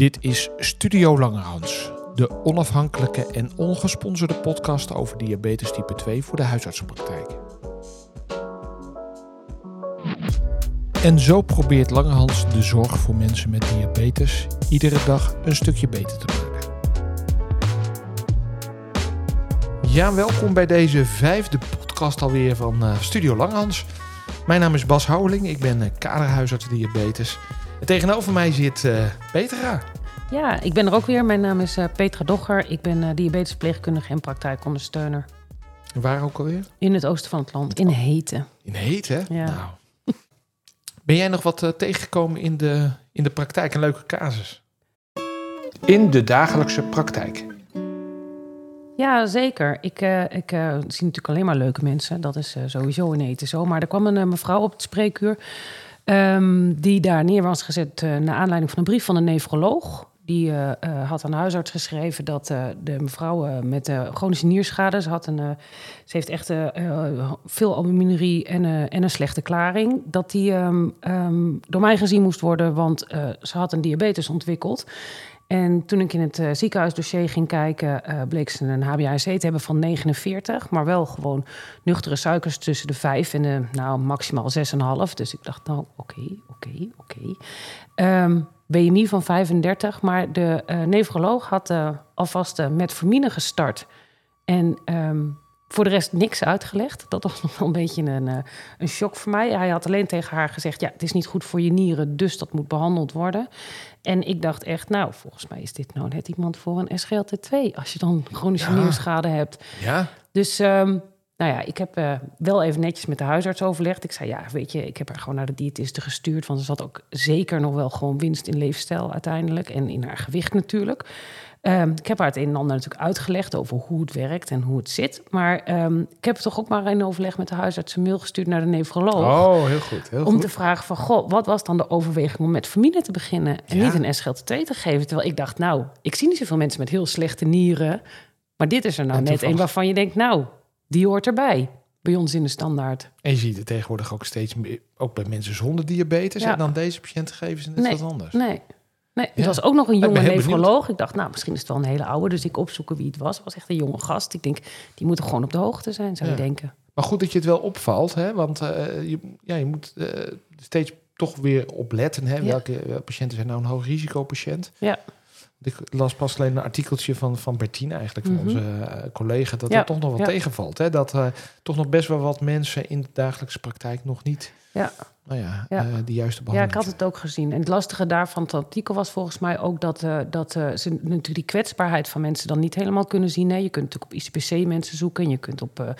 Dit is Studio Langerhans, de onafhankelijke en ongesponsorde podcast over diabetes type 2 voor de huisartsenpraktijk. En zo probeert Langerhans de zorg voor mensen met diabetes iedere dag een stukje beter te maken. Ja, welkom bij deze vijfde podcast alweer van uh, Studio Langerhans. Mijn naam is Bas Houweling, ik ben uh, kaderhuisarts diabetes. En tegenover mij zit uh, Petra. Ja, ik ben er ook weer. Mijn naam is uh, Petra Dogger. Ik ben uh, diabetesverpleegkundige en praktijkondersteuner. En waar ook alweer? In het oosten van het land, in Heten. In Heten? Ja. Nou. Ben jij nog wat uh, tegengekomen in de, in de praktijk? Een leuke casus? In de dagelijkse praktijk. Ja, zeker. Ik, uh, ik uh, zie natuurlijk alleen maar leuke mensen. Dat is uh, sowieso in eten zo. Maar er kwam een mevrouw op het spreekuur... Um, die daar neer was gezet naar aanleiding van een brief van een nefroloog. Die had aan de huisarts geschreven dat de mevrouw met chronische nierschade... Ze, had een, ze heeft echt veel albuminurie en, en, een slechte klaring... dat die um, um, door mij gezien moest worden, want ze had een diabetes ontwikkeld... En toen ik in het uh, ziekenhuisdossier ging kijken, uh, bleek ze een HbA1c te hebben van 49, maar wel gewoon nuchtere suikers tussen de 5 en de nou, maximaal 6,5. Dus ik dacht, nou, oké, oké, oké. Um, BMI van 35, maar de uh, had alvast metformine gestart. En um, voor de rest niks uitgelegd. Dat was nog wel een beetje een, een shock voor mij. Hij had alleen tegen haar gezegd: Ja, het is niet goed voor je nieren, dus dat moet behandeld worden. En ik dacht echt, nou, volgens mij is dit nou net iemand voor een SGLT2. Als je dan chronische ja. nierschade hebt. Ja. Dus, um, nou ja, ik heb uh, wel even netjes met de huisarts overlegd. Ik zei, ja, weet je, ik heb haar gewoon naar de diëtiste gestuurd. Want ze had ook zeker nog wel gewoon winst in leefstijl uiteindelijk. En in haar gewicht natuurlijk. Um, ik heb haar het een en ander natuurlijk uitgelegd over hoe het werkt en hoe het zit. Maar um, ik heb toch ook maar in overleg met de huisarts een mail gestuurd naar de nefroloog. Oh, heel goed. Heel om goed. te vragen van, goh, wat was dan de overweging om met familie te beginnen en Ja. niet een SGLT2 te geven? Terwijl ik dacht, nou, ik zie niet zoveel mensen met heel slechte nieren. Maar dit is er nou En net toevallig- een waarvan je denkt, nou, die hoort erbij. Bij ons in de standaard. En je ziet het tegenwoordig ook steeds meer, ook bij mensen zonder diabetes. Ja. En dan deze patiënten geven ze net Nee. wat anders. Nee. Nee, het Ja. was ook nog een jonge nefroloog. Ik dacht, nou, misschien is het wel een hele oude. Dus ik opzoeken wie het was. Het was echt een jonge gast. Ik denk, die moet toch gewoon op de hoogte zijn, zou je denken. Maar goed dat je het wel opvalt, hè? want eh, je, ja, je moet eh, steeds toch weer opletten. Hè? Ja. Welke, welke patiënten zijn nou een hoog risicopatiënt? Ja. Ik las pas alleen een artikeltje van, van Bertine eigenlijk, van Mhm. onze eh, collega, dat er toch nog wat tegenvalt. Hè? Dat eh, toch nog best wel wat mensen in de dagelijkse praktijk nog niet Ja. Nou ja, Ja. eh, die juiste Ja, behandeling ik had het ook gezien. En het lastige daarvan het artikel was volgens mij ook dat, eh, dat eh, ze natuurlijk die kwetsbaarheid van mensen dan niet helemaal kunnen zien. Hè. Je kunt natuurlijk op ICPC mensen zoeken. En je kunt op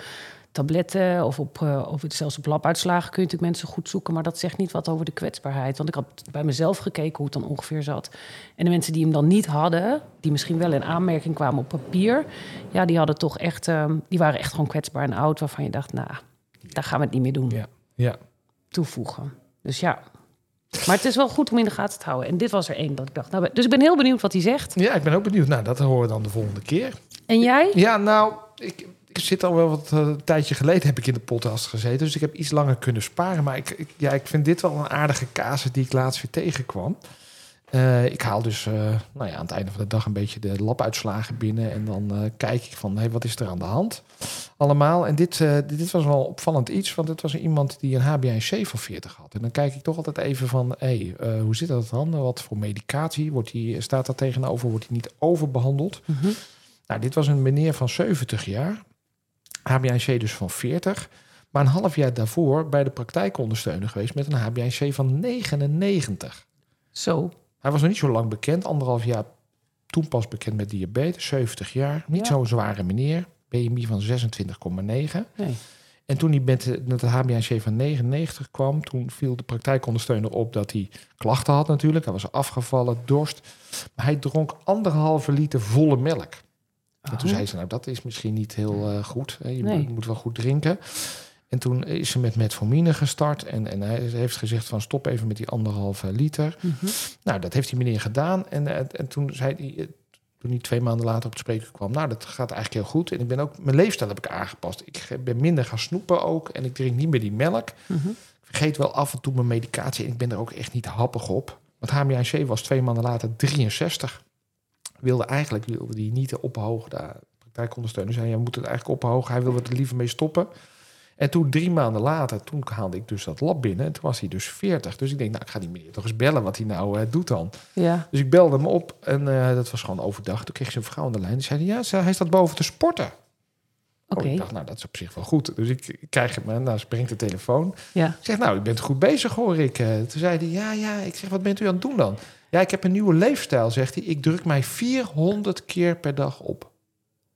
tabletten of, op, of zelfs op labuitslagen kun je natuurlijk mensen goed zoeken. Maar dat zegt niet wat over de kwetsbaarheid. Want ik had bij mezelf gekeken hoe het dan ongeveer zat. En de mensen die hem dan niet hadden, die misschien wel in aanmerking kwamen op papier. Ja, die hadden toch echt, ehm, die waren echt gewoon kwetsbaar en oud. Waarvan je dacht, nou, daar gaan we het niet meer doen Ja. Ja. Toevoegen. Dus ja. Maar het is wel goed om in de gaten te houden. En dit was er één dat ik dacht. Nou, dus ik ben heel benieuwd wat hij zegt. ja, ik ben ook benieuwd. Nou, dat horen we dan de volgende keer. En jij? Ja, nou, ik, ik zit al wel wat een tijdje geleden heb ik in de podcast gezeten. Dus ik heb iets langer kunnen sparen. Maar ik, ik, ja, ik vind dit wel een aardige casus die ik laatst weer tegenkwam. Eh, ik haal dus eh, nou ja, aan het einde van de dag een beetje de labuitslagen binnen. En dan eh, kijk ik van, hey, wat is er aan de hand? Allemaal. En dit, dit was wel opvallend iets. Want het was iemand die een HbA1c van 40 had. En dan kijk ik toch altijd even van, hey, hoe zit dat dan? Wat voor medicatie? Wordt die, staat daar tegenover? Wordt die niet overbehandeld? Mhm. Nou, dit was een meneer van 70 jaar. HbA1c dus van 40. Maar een half jaar daarvoor bij de praktijkondersteuner geweest met een HbA1c van 99. Zo. Hij was nog niet zo lang bekend, anderhalf jaar toen pas bekend met diabetes, 70 jaar. Niet Ja. zo'n zware meneer, BMI van 26,9. Nee. En toen hij met, de- met de HbA1c van 99 kwam, toen viel de praktijkondersteuner op dat hij klachten had natuurlijk. Hij was afgevallen, dorst. Maar hij dronk anderhalve liter volle melk. En toen zei ze, nou dat is misschien niet heel eh, goed. Je Nee. moet wel goed drinken. En toen is ze met metformine gestart. En, en hij heeft gezegd van stop even met die anderhalve liter. Mhm. Nou, dat heeft die meneer gedaan. En, eh, en toen zei hij, eh, toen hij twee maanden later op het spreken kwam... nou, dat gaat eigenlijk heel goed. En ik ben ook, mijn leefstijl heb ik aangepast. Ik ben minder gaan snoepen ook. En ik drink niet meer die melk. Mhm. Ik vergeet wel af en toe mijn medicatie. En ik ben er ook echt niet happig op. Want HbA1c was twee maanden later 63. Wilde eigenlijk wilde die niet ophogen. De praktijkondersteuner zei, je moet het eigenlijk ophogen. Hij wilde er liever mee stoppen. En toen drie maanden later, toen haalde ik dus dat lab binnen. En toen was hij dus 40. Dus ik denk, nou, ik ga die meneer toch eens bellen wat hij nou uh, doet dan. Ja. Dus ik belde hem op en uh, dat was gewoon overdag. Toen kreeg ze een vrouw aan de lijn. Die zei, ja, hij staat boven te sporten. Oké. Oh, ik dacht, nou, dat is op zich wel goed. Dus ik, ik krijg hem, nou, springt de telefoon. Ja. Ik zeg, nou, u bent goed bezig, hoor ik. Toen zei hij, ja, ja. Ik zeg, wat bent u aan het doen dan? Ja, ik heb een nieuwe leefstijl, zegt hij. Ik druk mij 400 keer per dag op.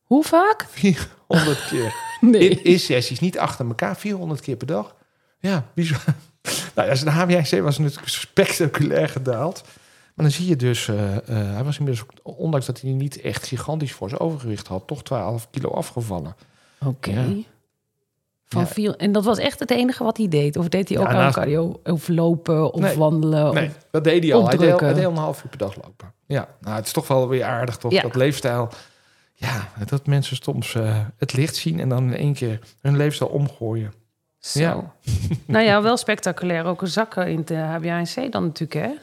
Hoe vaak? 400 keer. Nee. In, in sessies, niet achter elkaar, 400 keer per dag. Ja, bizar. Nou, ja, de HbA1c was natuurlijk spectaculair gedaald. Maar dan zie je dus, uh, uh, hij was inmiddels, ondanks dat hij niet echt gigantisch voor zijn overgewicht had, toch 12 kilo afgevallen. Oké. Okay. Ja. Van Ja. vier, en dat was echt het enige wat hij deed? Of deed hij ook Ja, aan cardio? Of lopen, of Nee. wandelen? Nee, Of, dat deed hij al. Hij deed, hij deed een half uur per dag lopen. Ja, nou, het is toch wel weer aardig, toch? Dat leefstijl. Ja, dat mensen soms eh, het licht zien en dan in één keer hun leefstijl omgooien. Zo. Ja. nou ja, wel spectaculair. Ook een zakken in de HbA1c dan natuurlijk, hè?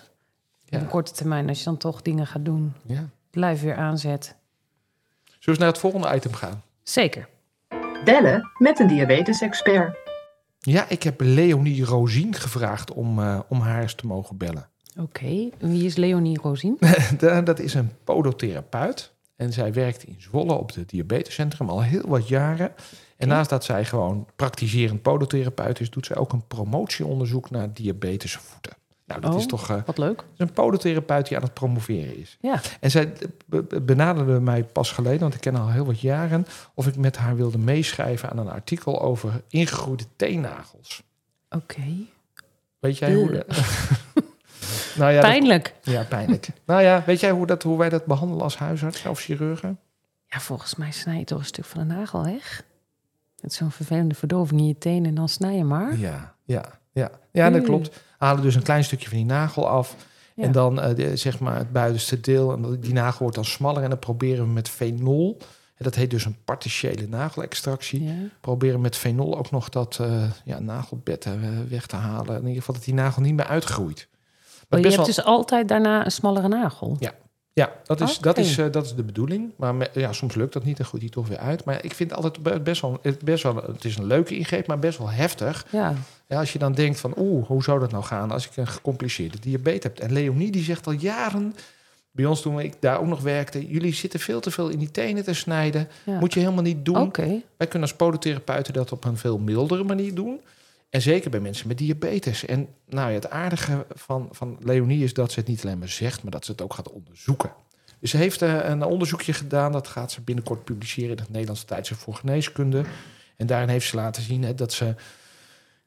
Ja. Op korte termijn, als je dan toch dingen gaat doen. ja. Blijf weer aanzet. Zullen we eens naar het volgende item gaan? Zeker. Bellen met een diabetes-expert. Ja, ik heb Leonie Rozien gevraagd om, eh, om haar eens te mogen bellen. Oké. Wie is Leonie Rozien? Da- dat is een podotherapeut. En zij werkt in Zwolle op het diabetescentrum al heel wat jaren. En naast dat zij gewoon praktiserend podotherapeut is, doet zij ook een promotieonderzoek naar diabetesvoeten. Nou, dat Oh. is toch eh, Wat leuk. een podotherapeut die aan het promoveren is. Ja. En zij be- be- benaderde mij pas geleden, want ik ken haar al heel wat jaren, of ik met haar wilde meeschrijven aan een artikel over ingegroeide teennagels. Oké. Weet jij hoe... Nou ja, dat- Pijnlijk. ja, pijnlijk. nou ja, weet jij hoe, dat, hoe wij dat behandelen als huisarts of chirurgen? Ja, volgens mij snij je toch een stuk van de nagel weg. Met zo'n vervelende verdoving in je tenen en dan snij je maar. Ja, ja, ja. Ja, dat Oei. klopt. Halen dus een klein stukje van die nagel af. Ja. En dan eh, de- zeg maar het buitenste deel. En die nagel wordt dan smaller. En dan proberen we met fenol. En dat heet dus een partiële nagelextractie. Ja. Proberen met fenol ook nog dat eh, ja, nagelbed eh, weg te halen. In ieder geval dat die nagel niet meer uitgroeit. Oh, je hebt wel, dus altijd daarna een smallere nagel. Ja. ja, dat is, dat, is, eh, dat is de bedoeling. Maar me- ja, soms lukt dat niet. Dan groeit die toch weer uit. Maar ik vind het altijd be- best wel, het best wel... Het is een leuke ingreep, maar best wel heftig. Ja. Ja, als je dan denkt van, oeh, hoe zou dat nou gaan als ik een gecompliceerde diabetes heb? En Leonie die zegt al jaren, bij ons toen ik daar ook nog werkte, jullie zitten veel te veel in die tenen te snijden. ja. Moet je helemaal niet doen. Wij kunnen als podotherapeuten dat op een veel mildere manier doen. En zeker bij mensen met diabetes. En nou ja, het aardige van, van Leonie is dat ze het niet alleen maar zegt, maar dat ze het ook gaat onderzoeken. Dus ze heeft eh, een onderzoekje gedaan. Dat gaat ze binnenkort publiceren in het Nederlandse tijdschrift voor geneeskunde. En daarin heeft ze laten zien hè, dat ze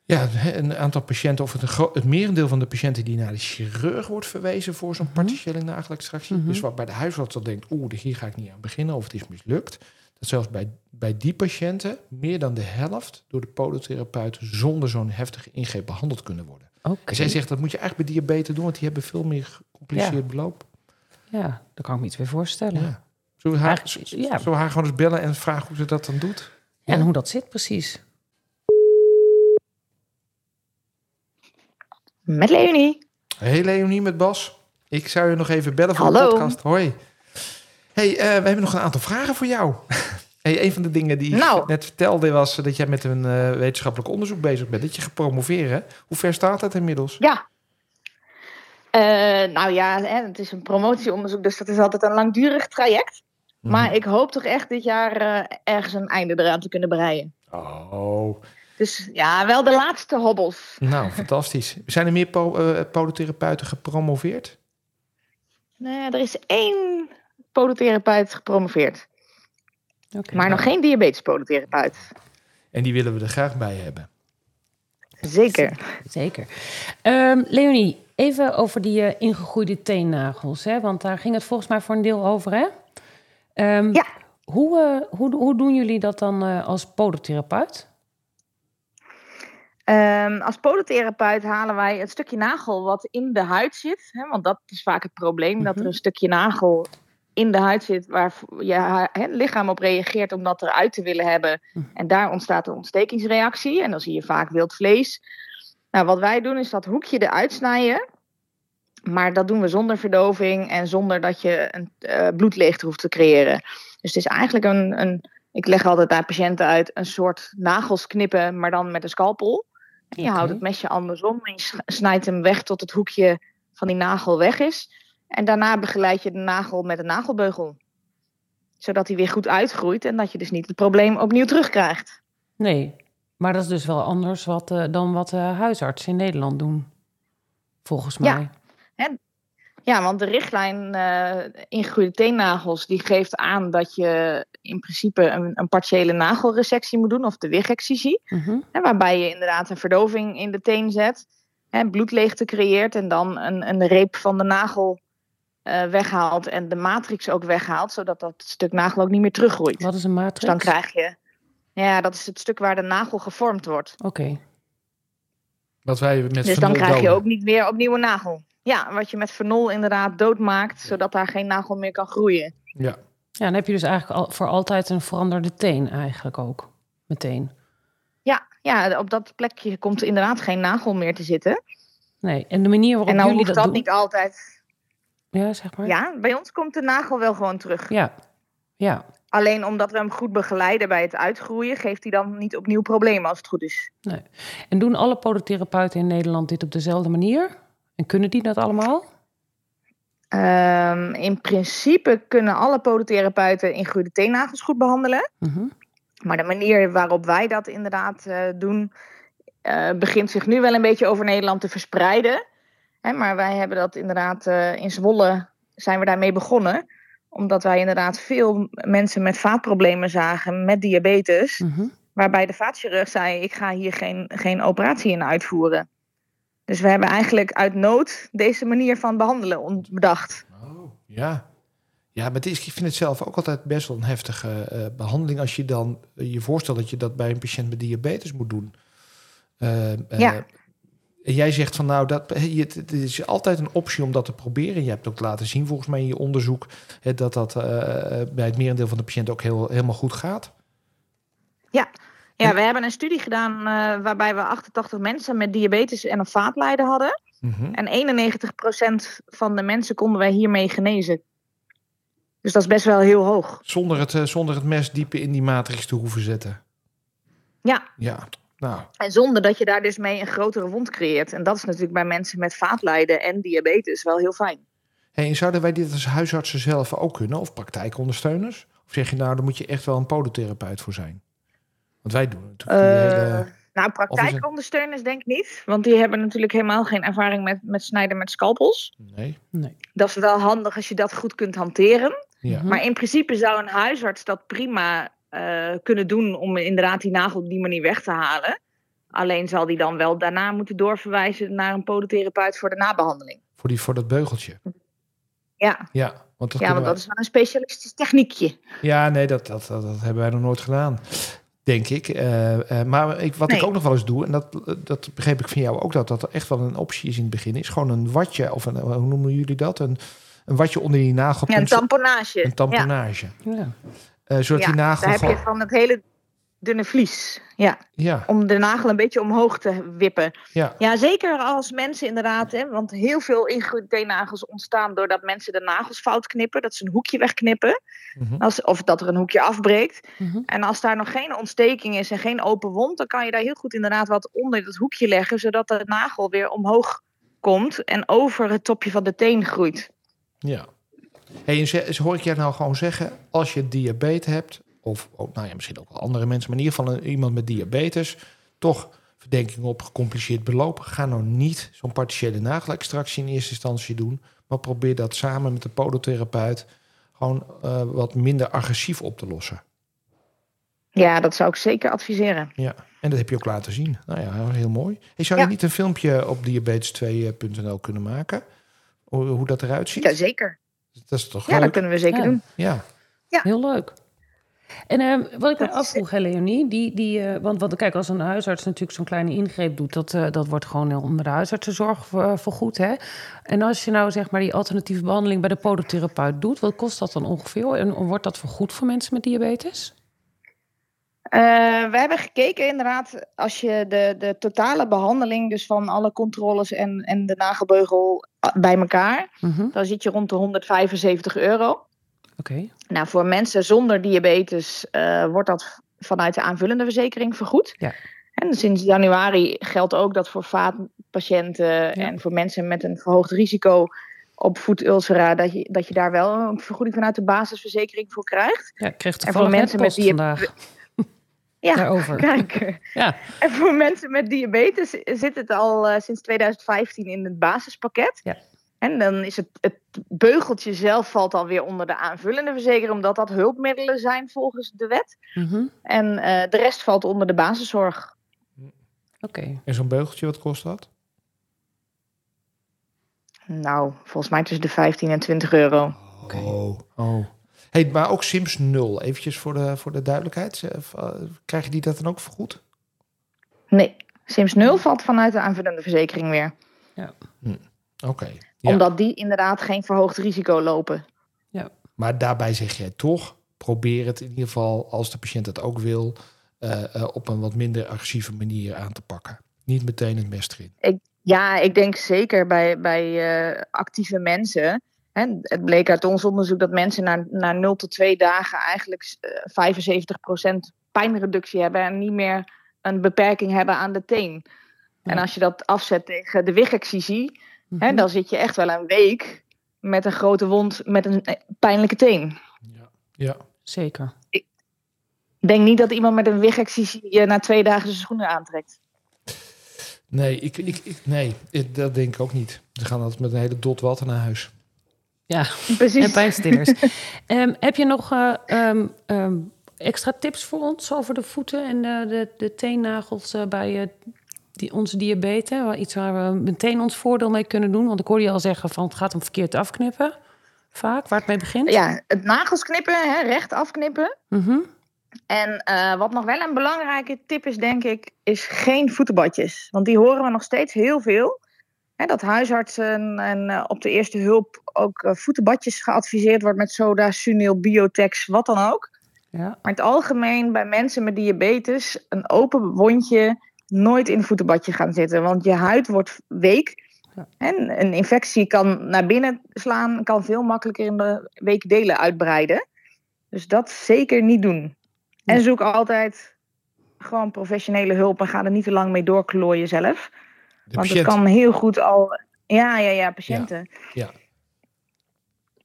ja, een aantal patiënten, of het, merendeel van de patiënten die naar de chirurg wordt verwezen voor zo'n Mhm. partiële nagelextractie. Mhm. Dus waarbij de huisarts al denkt, oeh, hier ga ik niet aan beginnen of het is mislukt. Dat zelfs bij, bij die patiënten meer dan de helft door de podotherapeut zonder zo'n heftige ingreep behandeld kunnen worden. Oké. En zij zegt dat moet je eigenlijk bij diabetes doen, want die hebben veel meer gecompliceerd beloop. Ja, daar kan ik me iets weer voorstellen. Ja. Zullen we haar, ja. zullen we haar gewoon eens bellen en vragen hoe ze dat dan doet? En hoe dat zit precies. Met Leonie. Hey Leonie met Bas. Ik zou je nog even bellen voor de Hallo. podcast. Hoi. Hey, eh, we hebben nog een aantal vragen voor jou. Hey, een van de dingen die Nou. ik net vertelde was dat jij met een eh, wetenschappelijk onderzoek bezig bent. Dat je gaat promoveren. Hoe ver staat dat inmiddels? Ja. Eh, nou ja, hè, het is een promotieonderzoek, dus dat is altijd een langdurig traject. Maar ik hoop toch echt dit jaar eh, ergens een einde eraan te kunnen breien. Oh, Dus ja, wel de laatste hobbels. nou fantastisch. Zijn er meer po podotherapeuten gepromoveerd? Nee, er is één podotherapeut gepromoveerd. Maar nog geen diabetes-podotherapeut. En die willen we er graag bij hebben. Zeker. Zeker. Ehm, Leonie, even over die eh, ingegroeide teennagels. Hè? Want daar ging het volgens mij voor een deel over, hè? Ehm, Ja. Hoe, eh, hoe, hoe doen jullie dat dan eh, als podotherapeut? Ehm, als podotherapeut halen wij het stukje nagel wat in de huid zit. Hè, want dat is vaak het probleem, dat er Mhm. een stukje nagel in de huid zit waar je lichaam op reageert om dat eruit te willen hebben. Mhm. En daar ontstaat een ontstekingsreactie en dan zie je vaak wild vlees. Nou, wat wij doen is dat hoekje eruit snijden. Maar dat doen we zonder verdoving en zonder dat je een uh, bloedleegte hoeft te creëren. Dus het is eigenlijk een, een, ik leg altijd aan patiënten uit, een soort nagels knippen, maar dan met een scalpel. En je houdt het mesje andersom en je snijdt hem weg tot het hoekje van die nagel weg is. En daarna begeleid je de nagel met een nagelbeugel. Zodat hij weer goed uitgroeit en dat je dus niet het probleem opnieuw terugkrijgt. Nee, maar dat is dus wel anders wat, eh, dan wat eh, huisartsen in Nederland doen. Volgens Ja. mij. Ja, want de richtlijn eh ingegroeide teennagels die geeft aan dat je in principe een, een partiële nagelresectie moet doen, of de wigexcisie. Mhm. Hè, waarbij je inderdaad een verdoving in de teen zet, hè, bloedleegte creëert en dan een, een reep van de nagel eh, weghaalt en de matrix ook weghaalt, zodat dat stuk nagel ook niet meer teruggroeit. Wat is een matrix? Dus dan krijg je, ja, dat is het stuk waar de nagel gevormd wordt. Oké. Wat wij met Dus dan krijg je ook niet meer opnieuw een nagel. Ja, wat je met fenol inderdaad doodmaakt, zodat daar geen nagel meer kan groeien. Ja. Ja, dan heb je dus eigenlijk al, voor altijd een veranderde teen eigenlijk ook. Meteen. Ja, ja, op dat plekje komt inderdaad geen nagel meer te zitten. Nee, en de manier waarop en dan jullie dat dat doen... niet altijd. Ja, zeg maar. Ja, bij ons komt de nagel wel gewoon terug. Ja. Ja. Alleen omdat we hem goed begeleiden bij het uitgroeien, geeft hij dan niet opnieuw problemen als het goed is. Nee. En doen alle podotherapeuten in Nederland dit op dezelfde manier? En kunnen die dat allemaal? Ehm, in principe kunnen alle podotherapeuten ingroeide teennagels goed behandelen. Mhm. Maar de manier waarop wij dat inderdaad eh, doen, eh, begint zich nu wel een beetje over Nederland te verspreiden. Hè, maar wij hebben dat inderdaad eh, in Zwolle zijn we daarmee begonnen. Omdat wij inderdaad veel mensen met vaatproblemen zagen, met diabetes. Mhm. Waarbij de vaatchirurg zei, ik ga hier geen, geen operatie in uitvoeren. Dus we hebben eigenlijk uit nood deze manier van behandelen ont- bedacht. Oh, ja. Ja, maar is, ik vind het zelf ook altijd best wel een heftige eh, behandeling... als je dan eh, je voorstelt dat je dat bij een patiënt met diabetes moet doen. Ja. En jij zegt van nou, dat, het, is altijd een optie om dat te proberen. Je hebt ook laten zien volgens mij in je onderzoek... hè, dat dat eh, bij het merendeel van de patiënten ook heel, helemaal goed gaat. Ja, we hebben een studie gedaan eh, waarbij we 88 mensen met diabetes en een vaatlijden hadden. Mhm. En 91% van de mensen konden wij hiermee genezen. Dus dat is best wel heel hoog. Zonder, het, eh, zonder het mes dieper in die matrix te hoeven zetten. Ja, Ja, nou, en zonder dat je daar dus mee een grotere wond creëert. En dat is natuurlijk bij mensen met vaatlijden en diabetes wel heel fijn. Hey, en zouden wij dit als huisartsen zelf ook kunnen? Of praktijkondersteuners? Of zeg je nou, daar moet je echt wel een podotherapeut voor zijn? Want wij doen natuurlijk die Eh, hele... Nou, praktijkondersteuners denk ik niet. Want die hebben natuurlijk helemaal geen ervaring met, met snijden met scalpels. Nee, Nee. Dat is wel handig als je dat goed kunt hanteren. ja. Maar in principe zou een huisarts dat prima kunnen doen om inderdaad die nagel op die manier weg te halen. Alleen zal die dan wel daarna moeten doorverwijzen naar een podotherapeut voor de nabehandeling. Voor, die, voor dat beugeltje. Ja, Ja, want dat, ja want wij- dat is wel een specialistisch techniekje. ja nee, dat, dat, dat, dat hebben wij nog nooit gedaan. Denk ik. Eh, eh, maar ik, wat ik ook nog wel eens doe, en dat, dat begreep ik van jou ook, dat dat echt wel een optie is in het begin, is gewoon een watje, of een, hoe noemen jullie dat? Een, een watje onder die nagel. Ja, een tamponage. Een tamponage. Ja. Eh, zodat Ja, die nagel Daar heb je van het hele dunne vlies. Ja, Ja, om de nagel een beetje omhoog te wippen. ja, Ja, zeker als mensen inderdaad, hè, want heel veel ingegroeide teennagels ontstaan doordat mensen de nagels fout knippen, dat ze een hoekje wegknippen, mhm. als, of dat er een hoekje afbreekt. Mhm. En als daar nog geen ontsteking is en geen open wond, dan kan je daar heel goed inderdaad wat onder dat hoekje leggen, zodat de nagel weer omhoog komt en over het topje van de teen groeit. Ja. Hey, en ze- hoor ik jij nou gewoon zeggen, als je diabetes hebt, of nou ja, misschien ook wel andere mensen, maar in ieder geval iemand met diabetes, toch verdenking op gecompliceerd beloop, ga nou niet zo'n partiële nagelextractie in eerste instantie doen, maar probeer dat samen met de podotherapeut gewoon eh, wat minder agressief op te lossen. Ja, dat zou ik zeker adviseren. Ja, en dat heb je ook laten zien. Nou ja, heel mooi. Hey, zou Ja. je niet een filmpje op diabetes2.nl kunnen maken? Hoe, hoe dat eruit ziet? Ja, zeker. Dat is toch Ja, dat kunnen we zeker Ja. doen. Ja. Heel leuk. En eh, wat ik me afvroeg, hè, Leonie, die, die, eh, want, want kijk, als een huisarts natuurlijk zo'n kleine ingreep doet, dat, eh, dat wordt gewoon onder de huisartsenzorg eh, vergoed. Hè? En als je nou zeg maar die alternatieve behandeling bij de podotherapeut doet, wat kost dat dan ongeveer? En wordt dat vergoed voor mensen met diabetes? Uh, we hebben gekeken inderdaad, als je de, de totale behandeling, dus van alle controles en, en de nagelbeugel bij elkaar, Mhm. dan zit je rond de 175 euro. Oké. Nou, voor mensen zonder diabetes eh, wordt dat vanuit de aanvullende verzekering vergoed. Ja. En sinds januari geldt ook dat voor vaatpatiënten en voor mensen met een verhoogd risico op voetulcera, dat je, dat je daar wel een vergoeding vanuit de basisverzekering voor krijgt. Ja, ik kreeg En voor mensen met die- vandaag Ja, daarover. kijk. Ja, En voor mensen met diabetes zit het al eh, sinds 2015 in het basispakket. Ja. En dan is het, het beugeltje zelf valt alweer onder de aanvullende verzekering, omdat dat hulpmiddelen zijn volgens de wet. mhm. En eh, de rest valt onder de basiszorg. oké. En zo'n beugeltje, wat kost dat? Nou, volgens mij tussen de 15 en 20 euro. Oh. oh. Hey, maar ook Sims 0, eventjes voor de, voor de duidelijkheid. Eh, Krijg je die dat dan ook vergoed? Nee, Sims 0 valt vanuit de aanvullende verzekering weer. Oké. Ja. Omdat die inderdaad geen verhoogd risico lopen. Maar daarbij zeg jij toch, probeer het in ieder geval, als de patiënt het ook wil, eh, eh, op een wat minder agressieve manier aan te pakken. Niet meteen het mes erin. Ja, ik denk zeker bij, bij eh, actieve mensen. Hè, het bleek uit ons onderzoek dat mensen na, na 0 tot 2 dagen eigenlijk eh, 75% pijnreductie hebben en niet meer een beperking hebben aan de teen. En als je dat afzet tegen de wigexcisie, hè, Mhm. dan zit je echt wel een week met een grote wond met een eh, pijnlijke teen. Ja. ja. Zeker. Ik denk niet dat iemand met een wigexcisie je na twee dagen zijn schoenen aantrekt. Nee, ik, ik, ik, nee, ik- dat denk ik ook niet. Ze gaan altijd met een hele dot water naar huis. Ja, Precies. en pijnstillers. Ehm, heb je nog eh, ehm, ehm, extra tips voor ons over de voeten en de, de, de teennagels eh, bij eh, die, onze diabetes? Iets waar we meteen ons voordeel mee kunnen doen. Want ik hoorde je al zeggen van het gaat om verkeerd afknippen. Vaak, waar het mee begint. Ja, het nagels knippen, hè, recht afknippen. Mhm. En wat nog wel een belangrijke tip is, denk ik, is geen voetenbadjes. Want die horen we nog steeds heel veel. Hè, dat huisartsen en eh, op de eerste hulp ook eh, voetenbadjes geadviseerd wordt met soda, sunil, biotex, wat dan ook. Ja. Maar in het algemeen bij mensen met diabetes, een open wondje, nooit in een voetenbadje gaan zitten. Want je huid wordt week. Ja. En een infectie kan naar binnen slaan, kan veel makkelijker in de weken delen uitbreiden. Dus dat zeker niet doen. En zoek altijd gewoon professionele hulp en ga er niet te lang mee doorklooien zelf. De Want patiënt. het kan heel goed al. Ja, ja, ja, patiënten. ja.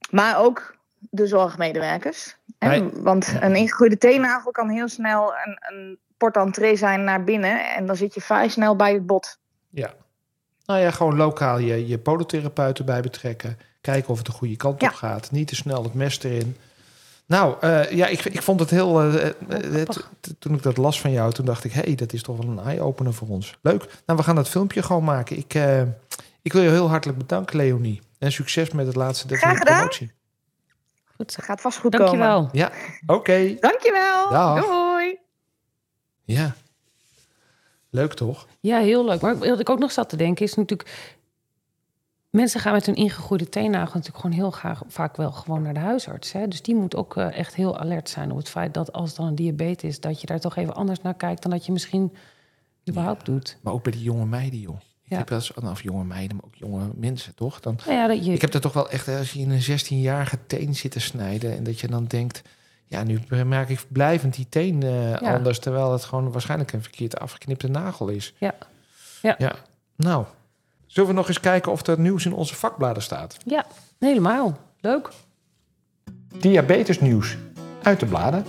Maar ook de zorgmedewerkers. hè, Want een ingegroeide teennagel kan heel snel een, een portentree zijn naar binnen. En dan zit je vrij snel bij het bot. Ja. Nou ja, gewoon lokaal je, je podotherapeut erbij betrekken. Kijken of het de goede kant Ja. op gaat. Niet te snel het mes erin. Nou, eh, ja, ik, ik vond het heel... eh, eh, t- t- toen ik dat las van jou, toen dacht ik... hé, hey, dat is toch wel een eye-opener voor ons. Leuk. Nou, we gaan dat filmpje gewoon maken. Ik, eh, ik wil je heel hartelijk bedanken, Leonie. En succes met het laatste deel van Graag de gedaan. promotie. Goed. Gaat vast goed komen. Dankjewel. Ja, oké. Dankjewel. Dag. Doei. Ja. Leuk toch? Ja, heel leuk. Maar wat ik ook nog zat te denken is natuurlijk... Mensen gaan met hun ingegroeide teennagel natuurlijk gewoon heel graag vaak wel gewoon naar de huisarts. Hè? Dus die moet ook eh, echt heel alert zijn op het feit dat als het dan een diabetes is, dat je daar toch even anders naar kijkt dan dat je misschien überhaupt doet. Maar ook bij die jonge meiden, joh. Ik Ja. heb wel eens, nou, of jonge meiden, maar ook jonge mensen, toch? Dan, Nou ja, dat je, Ik heb er toch wel echt, als je in een 16-jarige teen zit te snijden... en dat je dan denkt, ja, nu merk ik blijvend die teen eh, Ja. anders... terwijl het gewoon waarschijnlijk een verkeerd afgeknipte nagel is. Ja. Ja. ja. Nou, zullen we nog eens kijken of er nieuws in onze vakbladen staat? ja, helemaal. Leuk. Diabetesnieuws uit de bladen.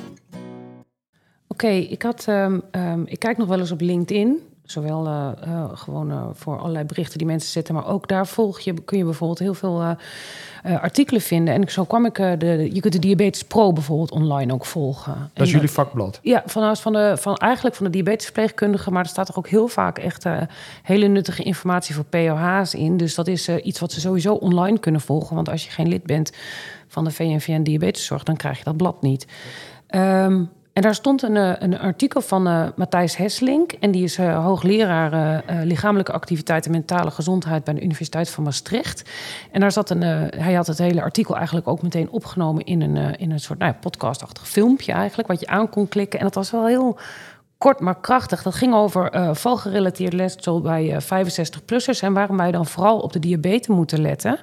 Oké, ik had, ehm, ehm, ik kijk nog wel eens op LinkedIn. Zowel eh, eh, gewoon eh, voor allerlei berichten die mensen zetten, maar ook daar volg je, kun je bijvoorbeeld heel veel artikelen vinden. En zo kwam ik, de, je kunt de Diabetes Pro bijvoorbeeld online ook volgen. Dat En is jullie vakblad. Ja, van, van de, van, eigenlijk van de diabetesverpleegkundige. Maar er staat er ook heel vaak echt hele nuttige informatie voor POH's in. Dus dat is iets wat ze sowieso online kunnen volgen. Want als je geen lid bent van de VNVN Diabeteszorg, dan krijg je dat blad niet. Ehm, En daar stond een, eh, een artikel van eh, Matthijs Hesselink. En die is eh, hoogleraar lichamelijke activiteit en mentale gezondheid bij de Universiteit van Maastricht. En daar zat een, hij had het hele artikel eigenlijk ook meteen opgenomen in een, in een soort nou ja, podcastachtig filmpje eigenlijk, wat je aan kon klikken. En dat was wel heel kort maar krachtig. Dat ging over valgerelateerd letsel bij 65-plussers en waarom wij dan vooral op de diabetes moeten letten.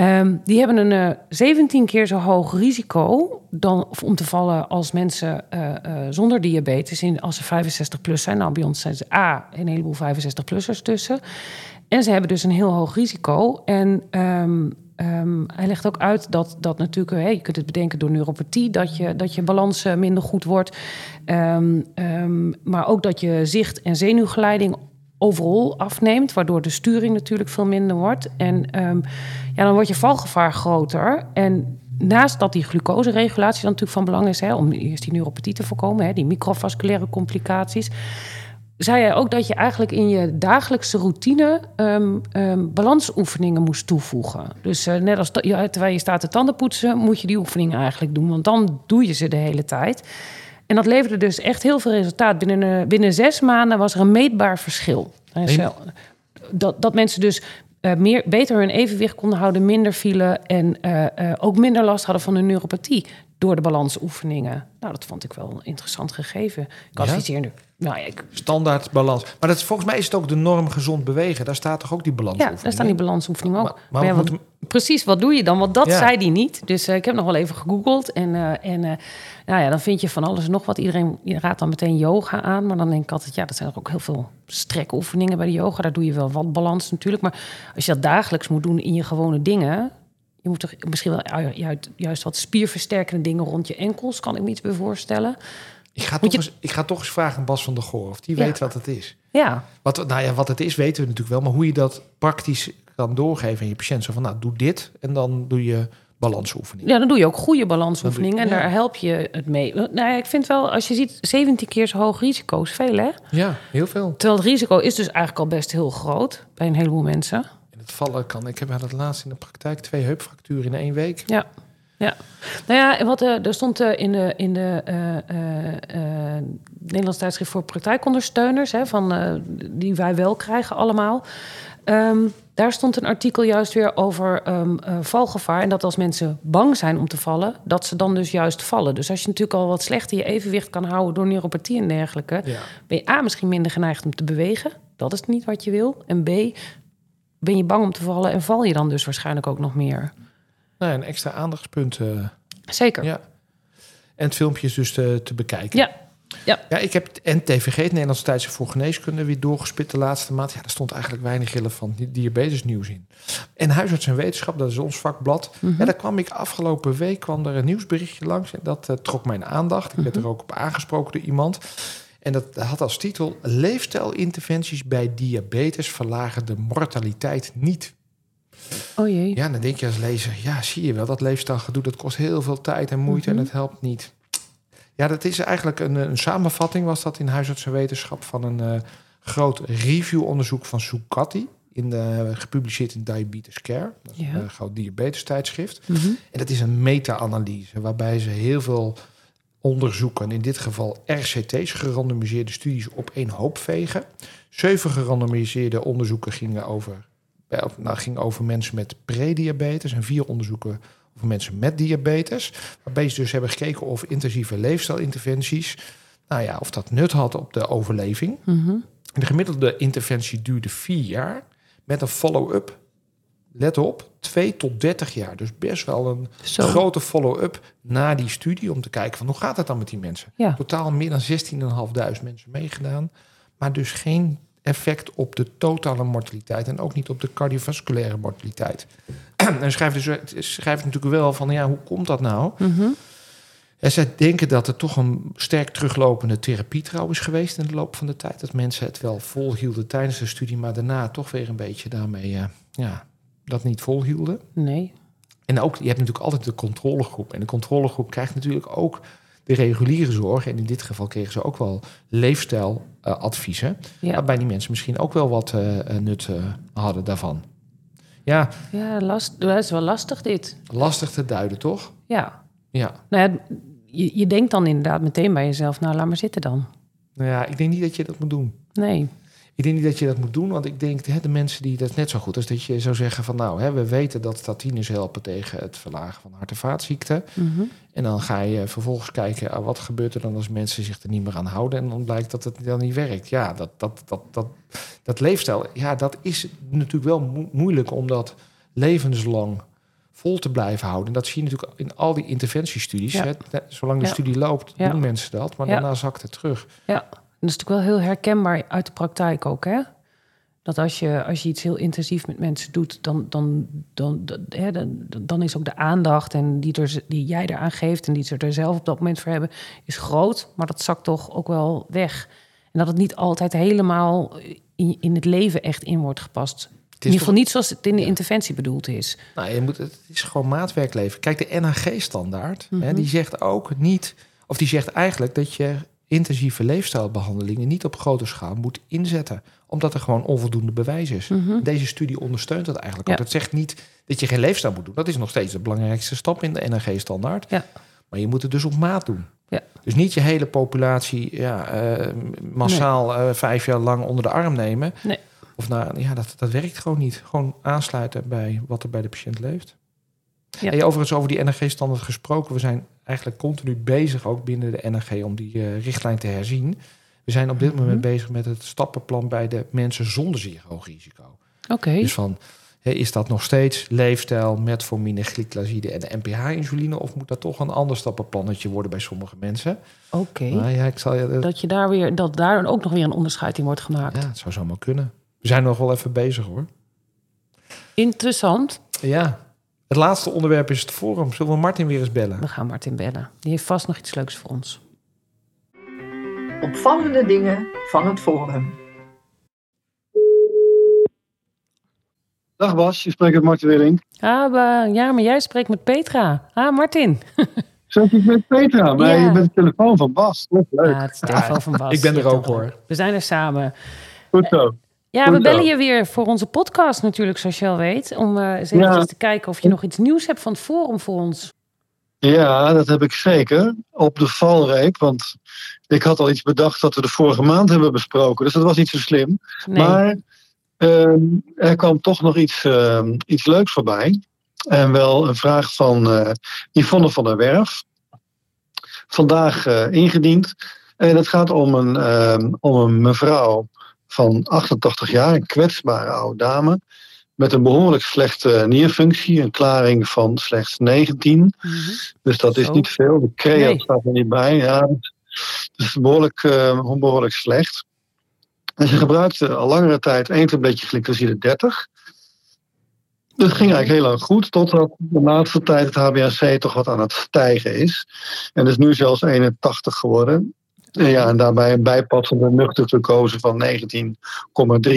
Ehm, die hebben een eh 17 keer zo hoog risico dan, of om te vallen als mensen eh, eh, zonder diabetes in, als ze 65 plus zijn. Nou, bij ons zijn ze A, een heleboel 65-plussers tussen. En ze hebben dus een heel hoog risico. En ehm, ehm, hij legt ook uit dat, dat natuurlijk, hè, je kunt het bedenken door neuropathie, dat je, dat je balans eh, minder goed wordt. Maar ook dat je zicht en zenuwgeleiding overal afneemt, waardoor de sturing natuurlijk veel minder wordt. En ehm, ja, dan wordt je valgevaar groter. En naast dat die glucoseregulatie dan natuurlijk van belang is, hè, om eerst die neuropathie te voorkomen, hè, die microvasculaire complicaties, zei hij ook dat je eigenlijk in je dagelijkse routine ehm, ehm, balansoefeningen moest toevoegen. Dus eh, net als ja, terwijl je staat te tanden poetsen, moet je die oefeningen eigenlijk doen, want dan doe je ze de hele tijd. En dat leverde dus echt heel veel resultaat. Binnen, eh, binnen zes maanden was er een meetbaar verschil. Er Dat, dat mensen dus eh, meer, beter hun evenwicht konden houden, minder vielen en eh, ook minder last hadden van hun neuropathie door de balansoefeningen. Nou, dat vond ik wel een interessant gegeven. Ik Ja? adviseer nu. Nou ja, ik, Standaard balans. Maar dat volgens mij is het ook de norm gezond bewegen. Daar staat toch ook die balans ja, daar staan die balansoefeningen ook. Maar- maar Maar ja, we wat- moeten- precies, wat doe je dan? Want dat Ja. zei die niet. Dus eh, ik heb nog wel even gegoogeld. En, eh, en eh, nou ja, dan vind je van alles en nog wat. Iedereen raadt dan meteen yoga aan. Maar dan denk ik altijd, ja, dat zijn er ook heel veel strekoefeningen bij de yoga. Daar doe je wel wat balans natuurlijk. Maar als je dat dagelijks moet doen in je gewone dingen... Je moet toch misschien wel ju- juist, juist wat spierversterkende dingen rond je enkels... kan ik me iets bij voorstellen. Ik ga, toch je- eens, ik ga toch eens vragen aan Bas van der Goor of die Ja. weet wat het is. Ja, Wat, nou ja, wat het is weten we natuurlijk wel, maar hoe je dat praktisch kan doorgeven aan je patiënt. Zo van, nou, doe dit en dan doe je balansoefening. Ja, dan doe je ook goede balansoefeningen. En daar help je het mee. Nou ja, ik vind wel, als je ziet, 17 keer zo hoog risico is veel, hè? Ja, heel veel. Terwijl het risico is dus eigenlijk al best heel groot bij een heleboel mensen. In het vallen kan, ik heb het laatst in de praktijk twee heupfracturen in één week. Ja. Ja, nou ja, wat eh, er stond eh, in de, in de eh, Nederlands tijdschrift voor praktijkondersteuners, hè, van, die wij wel krijgen allemaal. Ehm, daar stond een artikel juist weer over ehm, eh, valgevaar. En dat als mensen bang zijn om te vallen, dat ze dan dus juist vallen. Dus als je natuurlijk al wat slechter je evenwicht kan houden door neuropathie en dergelijke, Ja. ben je A misschien minder geneigd om te bewegen. Dat is niet wat je wil. En B, ben je bang om te vallen en val je dan dus waarschijnlijk ook nog meer. Nou, een extra aandachtspunt. eh, Zeker. ja. En het filmpje is dus te, te bekijken. Ja. Ja. Ja, ik heb het NTVG, het Nederlandse Tijdschrift voor Geneeskunde, weer doorgespit de laatste maand. Ja, daar stond eigenlijk weinig relevant di- diabetesnieuws in. En Huisarts en Wetenschap, dat is ons vakblad. Mhm. Ja, daar kwam ik afgelopen week kwam er een nieuwsberichtje langs. En dat eh, trok mijn aandacht. Ik werd Mhm. er ook op aangesproken door iemand. En dat had als titel... Leefstijlinterventies bij diabetes verlagen de mortaliteit niet. Oh jee. Ja, dan denk je als lezer... Ja, zie je wel, dat leefstijlgedoe... dat kost heel veel tijd en moeite Mhm. en het helpt niet. Ja, dat is eigenlijk een, een samenvatting... was dat in Huisarts en Wetenschap... van een eh, groot reviewonderzoek van Zucatti... In de, gepubliceerd in Diabetes Care. Dat is Ja. een eh, groot diabetes tijdschrift. Mhm. En dat is een meta-analyse waarbij ze heel veel onderzoeken, in dit geval RCT's, gerandomiseerde studies, op één hoop vegen. Zeven gerandomiseerde onderzoeken gingen over, eh, nou, gingen over mensen met prediabetes en vier onderzoeken over mensen met diabetes. Waarbij ze dus hebben gekeken of intensieve leefstijlinterventies, nou ja, of dat nut had op de overleving. Mhm. De gemiddelde interventie duurde vier jaar met een follow-up. Let op, 2 tot 30 jaar. Dus best wel een Zo. grote follow-up na die studie om te kijken van hoe gaat het dan met die mensen. Ja. Totaal meer dan 16.500 mensen meegedaan, maar dus geen effect op de totale mortaliteit en ook niet op de cardiovasculaire mortaliteit. en schrijft, dus, schrijft natuurlijk wel van ja, hoe komt dat nou? Mhm. En zij denken dat er toch een sterk teruglopende therapietrouw is geweest in de loop van de tijd. Dat mensen het wel volhielden tijdens de studie, maar daarna toch weer een beetje daarmee eh, ja, dat niet volhielden. Nee. En ook, je hebt natuurlijk altijd de controlegroep. En de controlegroep krijgt natuurlijk ook de reguliere zorg. En in dit geval kregen ze ook wel leefstijladviezen. Ja. Waarbij die mensen misschien ook wel wat eh, eh, nut eh, hadden daarvan. Ja, Ja, last, dat is wel lastig dit. lastig te duiden, toch? Ja. Ja. Nou ja, je, je denkt dan inderdaad meteen bij jezelf, nou laat maar zitten dan. Nou ja, ik denk niet dat je dat moet doen. Nee. Ik denk niet dat je dat moet doen, want ik denk hè, de mensen die dat is net zo goed als dat je zou zeggen van nou, hè, we weten dat statines helpen tegen het verlagen van hart- en vaatziekten. Mhm. En dan ga je vervolgens kijken, ah, wat gebeurt er dan als mensen zich er niet meer aan houden en dan blijkt dat het dan niet werkt. Ja, dat, dat, dat, dat, dat leefstijl, ja, dat is natuurlijk wel mo- moeilijk om dat levenslang vol te blijven houden. En dat zie je natuurlijk in al die interventiestudies. Ja. Hè. Zolang de Ja. studie loopt, Ja. doen mensen dat, maar daarna zakt het terug. Ja, dat is natuurlijk wel heel herkenbaar uit de praktijk ook, hè? Dat als je, als je iets heel intensief met mensen doet, dan, dan, dan, dan, hè, dan, dan is ook de aandacht en die, er, die jij eraan geeft en die ze er zelf op dat moment voor hebben, is groot. Maar dat zakt toch ook wel weg. En dat het niet altijd helemaal in, in het leven echt in wordt gepast. In ieder geval niet zoals het in de interventie bedoeld is. Nou, je moet, het is gewoon maatwerk Kijk, de NHG-standaard, hè, die zegt ook niet, of die zegt eigenlijk dat je intensieve leefstijlbehandelingen niet op grote schaal moet inzetten, omdat er gewoon onvoldoende bewijs is. Mhm. Deze studie ondersteunt dat eigenlijk Ja. ook. Het zegt niet dat je geen leefstijl moet doen. Dat is nog steeds de belangrijkste stap in de NHG-standaard. Ja. Maar je moet het dus op maat doen. Ja. Dus niet je hele populatie ja, eh, massaal eh, vijf jaar lang onder de arm nemen. Nee. Of nou, ja, dat, dat werkt gewoon niet. Gewoon aansluiten bij wat er bij de patiënt leeft. Ja. En overigens over die NRG-standaard gesproken. We zijn eigenlijk continu bezig, ook binnen de NRG, om die eh, richtlijn te herzien. We zijn op dit Mhm. moment bezig met het stappenplan bij de mensen zonder zeer hoog risico. Oké, Dus van, is dat nog steeds leefstijl, metformine, glyclazide en de NPH-insuline? Of moet dat toch een ander stappenplannetje worden bij sommige mensen? oké. Nou ja, ik zal je... Dat, je daar weer, dat daar ook nog weer een onderscheid in wordt gemaakt. ja, het zou zomaar kunnen. We zijn nog wel even bezig hoor. Interessant. Ja. Het laatste onderwerp is het forum. Zullen we Martin weer eens bellen? We gaan Martin bellen. Die heeft vast nog iets leuks voor ons. Opvallende dingen van het forum. Dag Bas, je spreekt met Martin Willink. Ah, ja, maar jij spreekt met Petra. Ah, Martin. Zat ik met Petra, maar Ja. je bent de telefoon van Bas. Dat is leuk. Ah, het is de telefoon van Bas. ik ben er Ja, ook hoor. We zijn er samen. Goed zo. Ja, Goed we bellen je weer voor onze podcast natuurlijk, zoals je al weet. Om eh eens even Ja. te kijken of je nog iets nieuws hebt van het forum voor ons. Ja, dat heb ik zeker. Op de valreep, want ik had al iets bedacht dat we de vorige maand hebben besproken. Dus dat was niet zo slim. Nee. Maar ehm, er kwam toch nog iets, ehm, iets leuks voorbij. En wel een vraag van eh, Yvonne van der Werf. Vandaag eh, ingediend. En het gaat om een, ehm, om een mevrouw van 88 jaar, een kwetsbare oude dame. Met een behoorlijk slechte nierfunctie, een klaring van slechts 19. Mhm. Dus dat is Zo. niet veel. De creat Nee. staat er niet bij. Ja, dat is behoorlijk, eh, behoorlijk slecht. En ze gebruikte al langere tijd één tabletje glycoside 30. Dat ging eigenlijk heel lang goed, totdat de laatste tijd het HbA1c toch wat aan het stijgen is. En is nu zelfs 81 geworden. En ja, en daarbij een bijpassende nuchter glucose van 19,3.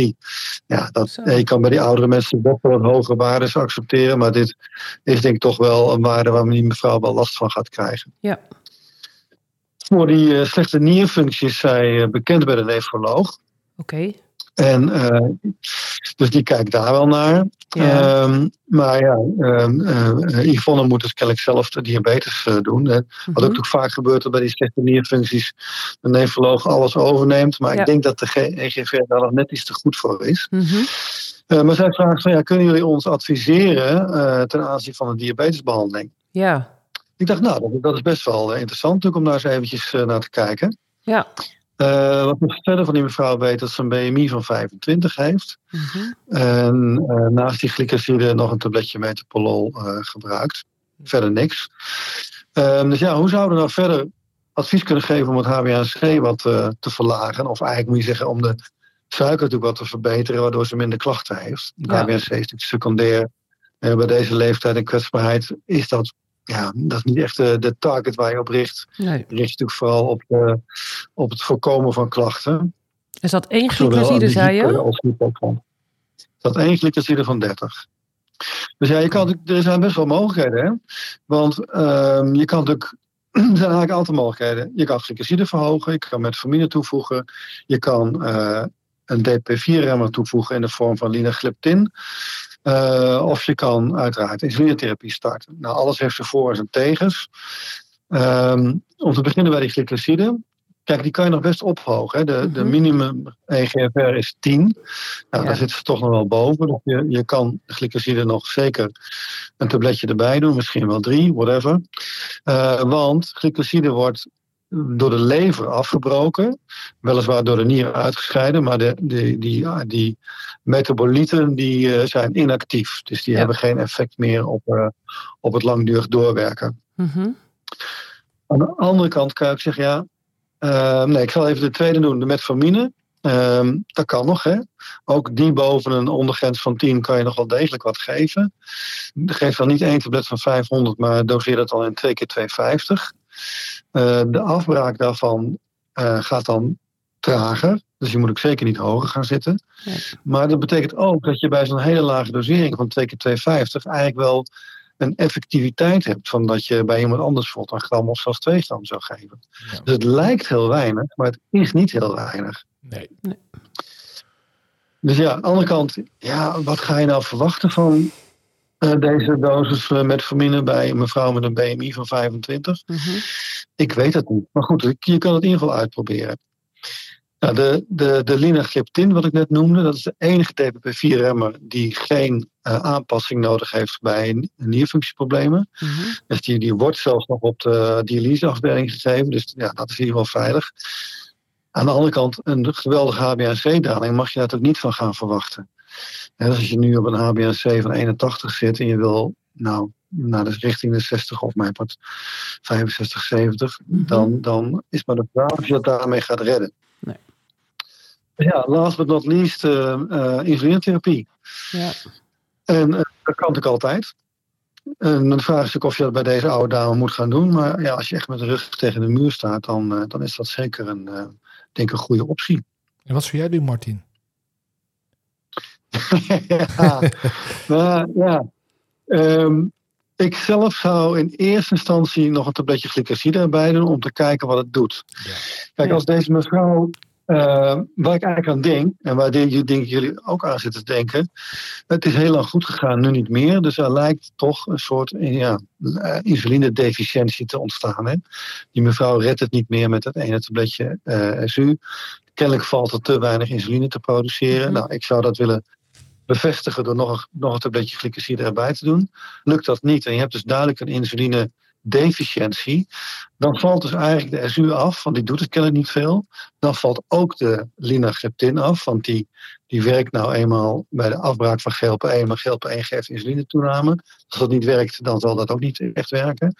Ja, dat, Zo. je kan bij die oudere mensen best wel wat hogere waarden accepteren. Maar dit is denk ik toch wel een waarde waar die mevrouw wel last van gaat krijgen. Ja. Voor die eh, slechte nierfunctie is zij eh, bekend bij de nefroloog. Oké. En eh, dus die kijkt daar wel naar. Ja. Ehm, maar ja, ehm, eh, Yvonne moet dus kennelijk zelf de diabetes eh, doen. Hè. Wat ook Mhm. natuurlijk vaak gebeurt dat bij die slechte nierfuncties de nefroloog alles overneemt. Maar Ja. ik denk dat de EGV daar nog net iets te goed voor is. Mhm. Eh, maar zij vraagt van ja, kunnen jullie ons adviseren eh, ten aanzien van een diabetesbehandeling? Ja. Ik dacht, nou, dat, dat is best wel interessant natuurlijk om daar eens eventjes naar te kijken. Ja. Eh, wat we verder van die mevrouw weet dat ze een BMI van 25 heeft. Mhm. En eh, naast die glycoside nog een tabletje metapolol eh, gebruikt. Verder niks. Ehm, dus ja, hoe zouden we nou verder advies kunnen geven om het HbA1c wat te verlagen? Of eigenlijk moet je zeggen om de suiker natuurlijk wat te verbeteren, waardoor ze minder klachten heeft. Het Ja. HbA1c is natuurlijk secundair. Eh, bij deze leeftijd en kwetsbaarheid is dat, ja, dat is niet echt de, de target waar je op richt. Nee. Je richt je natuurlijk vooral op, de, op het voorkomen van klachten. Er zat één glycoside, zei je? Dat één glycoside van 30. Dus ja, je kan, er zijn best wel mogelijkheden. Hè? Want ehm, je kan natuurlijk. Er zijn eigenlijk altijd mogelijkheden. Je kan glycoside verhogen, je kan metformine toevoegen, je kan eh, een DP4-remmer toevoegen in de vorm van linagliptin. Eh, of je kan uiteraard insulinetherapie starten. Nou, alles heeft zijn voor- en zijn tegens. Ehm, om te beginnen bij die glycoside. Kijk, die kan je nog best ophogen. Hè. De, de Mhm. minimum EGFR is 10. Nou, Ja. daar zitten ze toch nog wel boven. Dus je, je kan de glycoside nog zeker een tabletje erbij doen. Misschien wel drie, whatever. Eh, want glycoside wordt door de lever afgebroken. Weliswaar door de nieren uitgescheiden. Maar de, de, die, die metabolieten die, eh, zijn inactief. Dus die Ja. hebben geen effect meer op, eh, op het langdurig doorwerken. Mhm. Aan de andere kant kan ik zeggen, ja, eh, nee, ik zal even de tweede doen, de metformine. Ehm, dat kan nog, hè. Ook die boven een ondergrens van 10 kan je nog wel degelijk wat geven. Geef dan niet één tablet van 500, maar doseer dat dan in 2 keer 250. Eh, de afbraak daarvan eh, gaat dan trager. Dus je moet ook zeker niet hoger gaan zitten. Nee. Maar dat betekent ook dat je bij zo'n hele lage dosering van 2 keer 250 eigenlijk wel een effectiviteit hebt van dat je bij iemand anders bijvoorbeeld een gram of zelfs 2 gram zou geven. Ja. Dus het lijkt heel weinig, maar het is niet heel weinig. Nee. Dus ja, aan de andere kant, ja, wat ga je nou verwachten van deze dosis eh, metformine bij een mevrouw met een BMI van 25? Mhm. Ik weet het niet. Maar goed, je kan het in ieder geval uitproberen. Nou, de, de, de linagliptin, wat ik net noemde, dat is de enige DPP-4-remmer die geen eh, aanpassing nodig heeft bij nierfunctieproblemen. Mhm. Dus die, die wordt zelfs nog op de dialyseafdeling gegeven. Dus ja, dat is in ieder geval veilig. Aan de andere kant, een geweldige HbA1c-daling mag je daar ook niet van gaan verwachten. En dus als je nu op een HbA1c van 81 zit en je wil nou, naar de richting de 60 of mijn part 65, 70, Mhm. dan, dan is maar de vraag of je dat daarmee gaat redden. Nee. Ja, last but not least, eh eh, insulinetherapie. Ja. En eh, dat kan natuurlijk altijd. En de vraag is natuurlijk of je dat bij deze oude dame moet gaan doen. Maar ja, als je echt met de rug tegen de muur staat, dan, eh, dan is dat zeker een, eh, denk ik een goede optie. En wat zou jij doen, Martin? ja, maar, ja. Ehm, ik zelf zou in eerste instantie nog een tabletje glycoside erbij doen om te kijken wat het doet. Ja. Kijk, Ja. als deze mevrouw, eh, waar ik eigenlijk aan denk, en waar denk, denk jullie ook aan zitten te denken, het is heel lang goed gegaan, nu niet meer. Dus er lijkt toch een soort eh, ja, eh, insulinedeficiëntie te ontstaan. Hè? Die mevrouw redt het niet meer met het ene tabletje eh SU. Kennelijk valt er te weinig insuline te produceren. Mhm. Nou, ik zou dat willen bevestigen door nog nog een tabletje glycoside erbij te doen. Lukt dat niet en je hebt dus duidelijk een insulinedeficiëntie, dan valt dus eigenlijk de SU af, want die doet het kennelijk niet veel. Dan valt ook de linagliptin af, want die, die werkt nou eenmaal bij de afbraak van GLP-1, maar GLP-1 geeft insulinetoename. Als dat niet werkt, dan zal dat ook niet echt werken.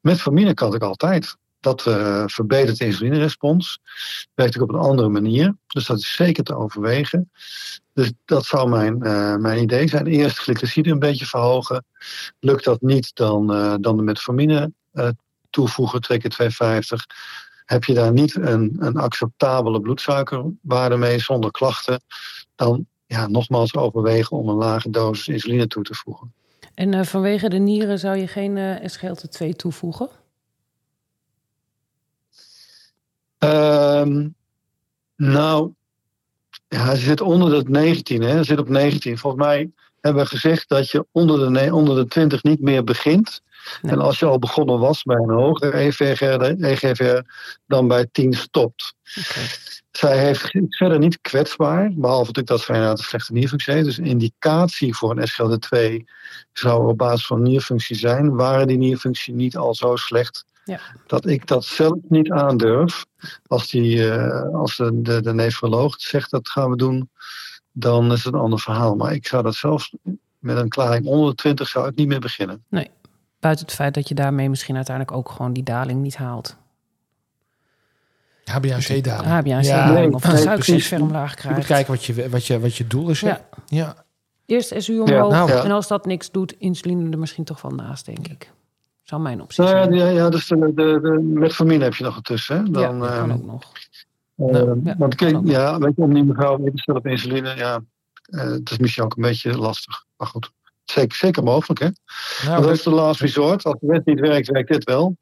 Met formine kan ik altijd. Dat eh, verbetert de insulinerespons. Werkt ook op een andere manier. Dus dat is zeker te overwegen. Dus dat zou mijn, eh, mijn idee zijn. Eerst glycoside een beetje verhogen. Lukt dat niet, dan, eh, dan de metformine toevoegen, 2 keer 250. Heb je daar niet een, een acceptabele bloedsuikerwaarde mee zonder klachten, dan ja, nogmaals overwegen om een lage dosis insuline toe te voegen. En vanwege de nieren zou je geen eh SGLT2 toevoegen? Ehm, nou, ja, hij zit onder de 19, hè? Hij zit op 19. Volgens mij hebben we gezegd dat je onder de, onder de 20 niet meer begint. Nee. En als je al begonnen was bij een hogere E EGFR, dan bij 10 stopt. Zij heeft, verder niet kwetsbaar, behalve natuurlijk dat zij inderdaad een slechte nierfunctie heeft. Dus een indicatie voor een SGLT2 zou op basis van nierfunctie zijn. Waren die nierfunctie niet al zo slecht Ja. dat ik dat zelf niet aandurf. Als, die, eh, als de, de, de nefroloog zegt dat gaan we doen, dan is het een ander verhaal. Maar ik zou dat zelfs met een klaring onder de 20 zou ik niet meer beginnen. Buiten het feit dat je daarmee misschien uiteindelijk ook gewoon die daling niet haalt. HbA1c-daling. HbA1c Ja, daling nee, of nee, precies. ver omlaag Je krijgt. moet kijken wat je, wat je, wat je doel is. hè? Ja. ja. Eerst SU omhoog nou. En als dat niks doet, insuline er misschien toch wel naast, denk ik. Zou mijn optie Nou ja, zijn. ja, ja, dus de, de, de metformine heb je nog ertussen. Hè? Dan, ja, dat kan eh, ook nog. Eh, Nou, ja, want kijk, ja, weet je, om die mevrouw weer te stellen op insuline, ja, eh, het is misschien ook een beetje lastig. Maar goed, zeker, zeker mogelijk, hè? Nou, Want dat is de last resort. Als de wet niet werkt, werkt dit wel.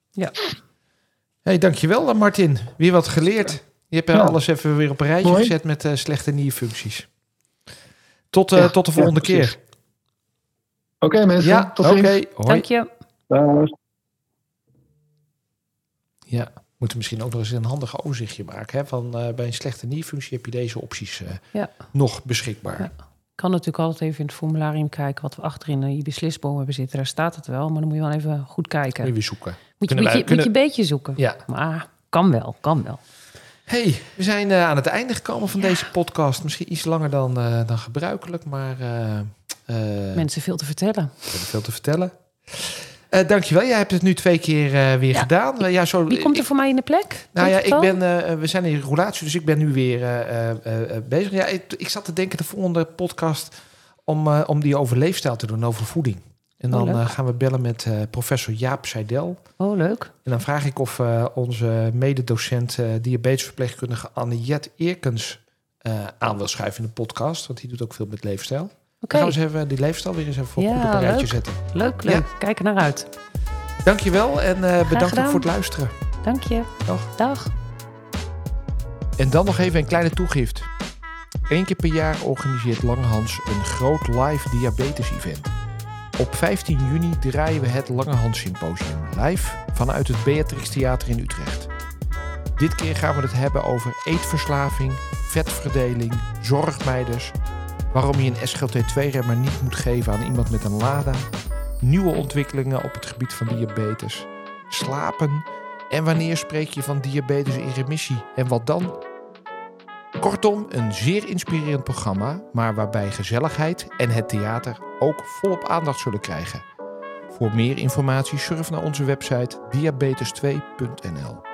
hey, dankjewel eh, Martin. Weer wat geleerd. Je hebt eh, Ja. alles even weer op een rijtje Mooi. gezet met eh, slechte nierfuncties. Tot, eh, Ja, tot de ja, volgende keer. Oké mensen, Ja, tot oké. ziens. Hoi. Dank je. Dag. Ja, we moeten misschien ook nog eens een handig overzichtje maken. Hè? Van, eh, bij een slechte nierfunctie heb je deze opties eh, Ja. nog beschikbaar. Ja. Ik kan natuurlijk altijd even in het formularium kijken wat we achterin in die beslisboom hebben zitten. Daar staat het wel, maar dan moet je wel even goed kijken. Weer zoeken. Moet je, Kunnen moet, wij- je, kunnen- moet je een beetje zoeken. Ja. Maar kan wel, kan wel. Hey, we zijn eh, aan het einde gekomen van deze podcast. Misschien iets langer dan, eh, dan gebruikelijk, maar eh eh, Mensen veel te vertellen. veel te vertellen. Eh dankjewel, jij hebt het nu twee keer eh, weer Ja. gedaan. Ja, zo, Wie komt er ik- voor mij in de plek? Nou ja, ik ben, eh, we zijn in roulatie, dus ik ben nu weer bezig. Ja, ik, ik zat te denken de volgende podcast om, om die over leefstijl te doen, over voeding. En Oh, dan gaan we bellen met professor Jaap Seidel. Oh, leuk. En dan vraag ik of onze mededocent diabetesverpleegkundige Anniette Eerkens aan wil schuiven in de podcast. Want die doet ook veel met leefstijl. Oké, Dan gaan we eens even die leefstijl weer eens even Ja, op een rijtje leuk. zetten. leuk, leuk. Kijk er naar uit. Dankjewel en eh, bedankt ook voor het luisteren. Dank je. Dag. Dag. En dan nog even een kleine toegift. Eén keer per jaar organiseert Langehans een groot live diabetes event. Op 15 juni draaien we het Langehans Symposium live vanuit het Beatrix Theater in Utrecht. Dit keer gaan we het hebben over eetverslaving, vetverdeling, zorgmeiders, waarom je een SGLT2-remmer niet moet geven aan iemand met een LADA, nieuwe ontwikkelingen op het gebied van diabetes, slapen en wanneer spreek je van diabetes in remissie en wat dan? Kortom, een zeer inspirerend programma, maar waarbij gezelligheid en het theater ook volop aandacht zullen krijgen. Voor meer informatie surf naar onze website diabetes2.nl.